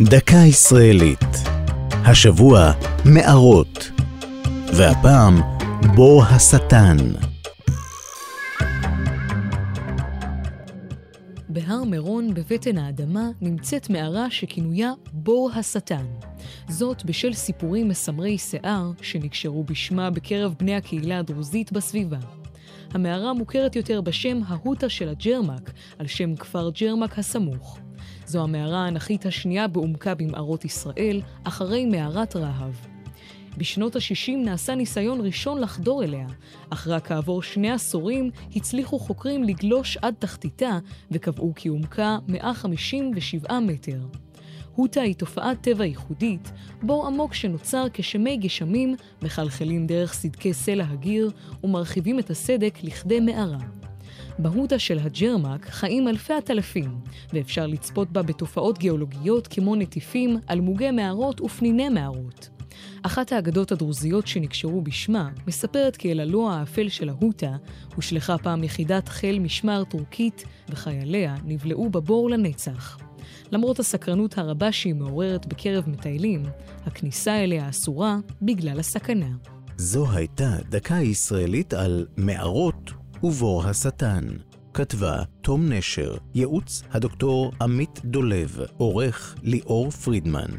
דקה ישראלית. השבוע מערות. והפעם בור השטן. בהר מירון, בבטן האדמה, נמצאת מערה שכינויה בור השטן. זאת בשל סיפורים מסמרי שיער שנקשרו בשמה בקרב בני הקהילה הדרוזית בסביבה. המערה מוכרת יותר בשם ההוטה של הג'רמק, על שם כפר ג'רמק הסמוך. זו המערה האנכית השנייה בעומקה במערות ישראל, אחרי מערת רהב. בשנות ה-60 נעשה ניסיון ראשון לחדור אליה, אך רק כעבור שני עשורים הצליחו חוקרים לגלוש עד תחתיתה וקבעו כי עומקה 157 מטר. הוטה היא תופעת טבע ייחודית, בור עמוק שנוצר כשמי גשמים מחלחלים דרך סדקי סלע הגיר ומרחיבים את הסדק לכדי מערה. בהוטה של הג'רמק חיים אלפי עטלפים, ואפשר לצפות בה בתופעות גיאולוגיות כמו נטיפים, אלמוגי מערות ופניני מערות. אחת האגדות הדרוזיות שנקשרו בשמה מספרת כי אל הלוע האפל של ההוטה הושלכה פעם יחידת חיל משמר טורקית וחייליה נבלעו בבור לנצח. למרות הסקרנות הרבה שהיא מעוררת בקרב מטיילים, הכניסה אליה אסורה בגלל הסכנה. זו הייתה דקה ישראלית על מערות ובור השטן. כתבה תום נשר, ייעוץ הדוקטור עמית דולב, עורך ליאור פרידמן.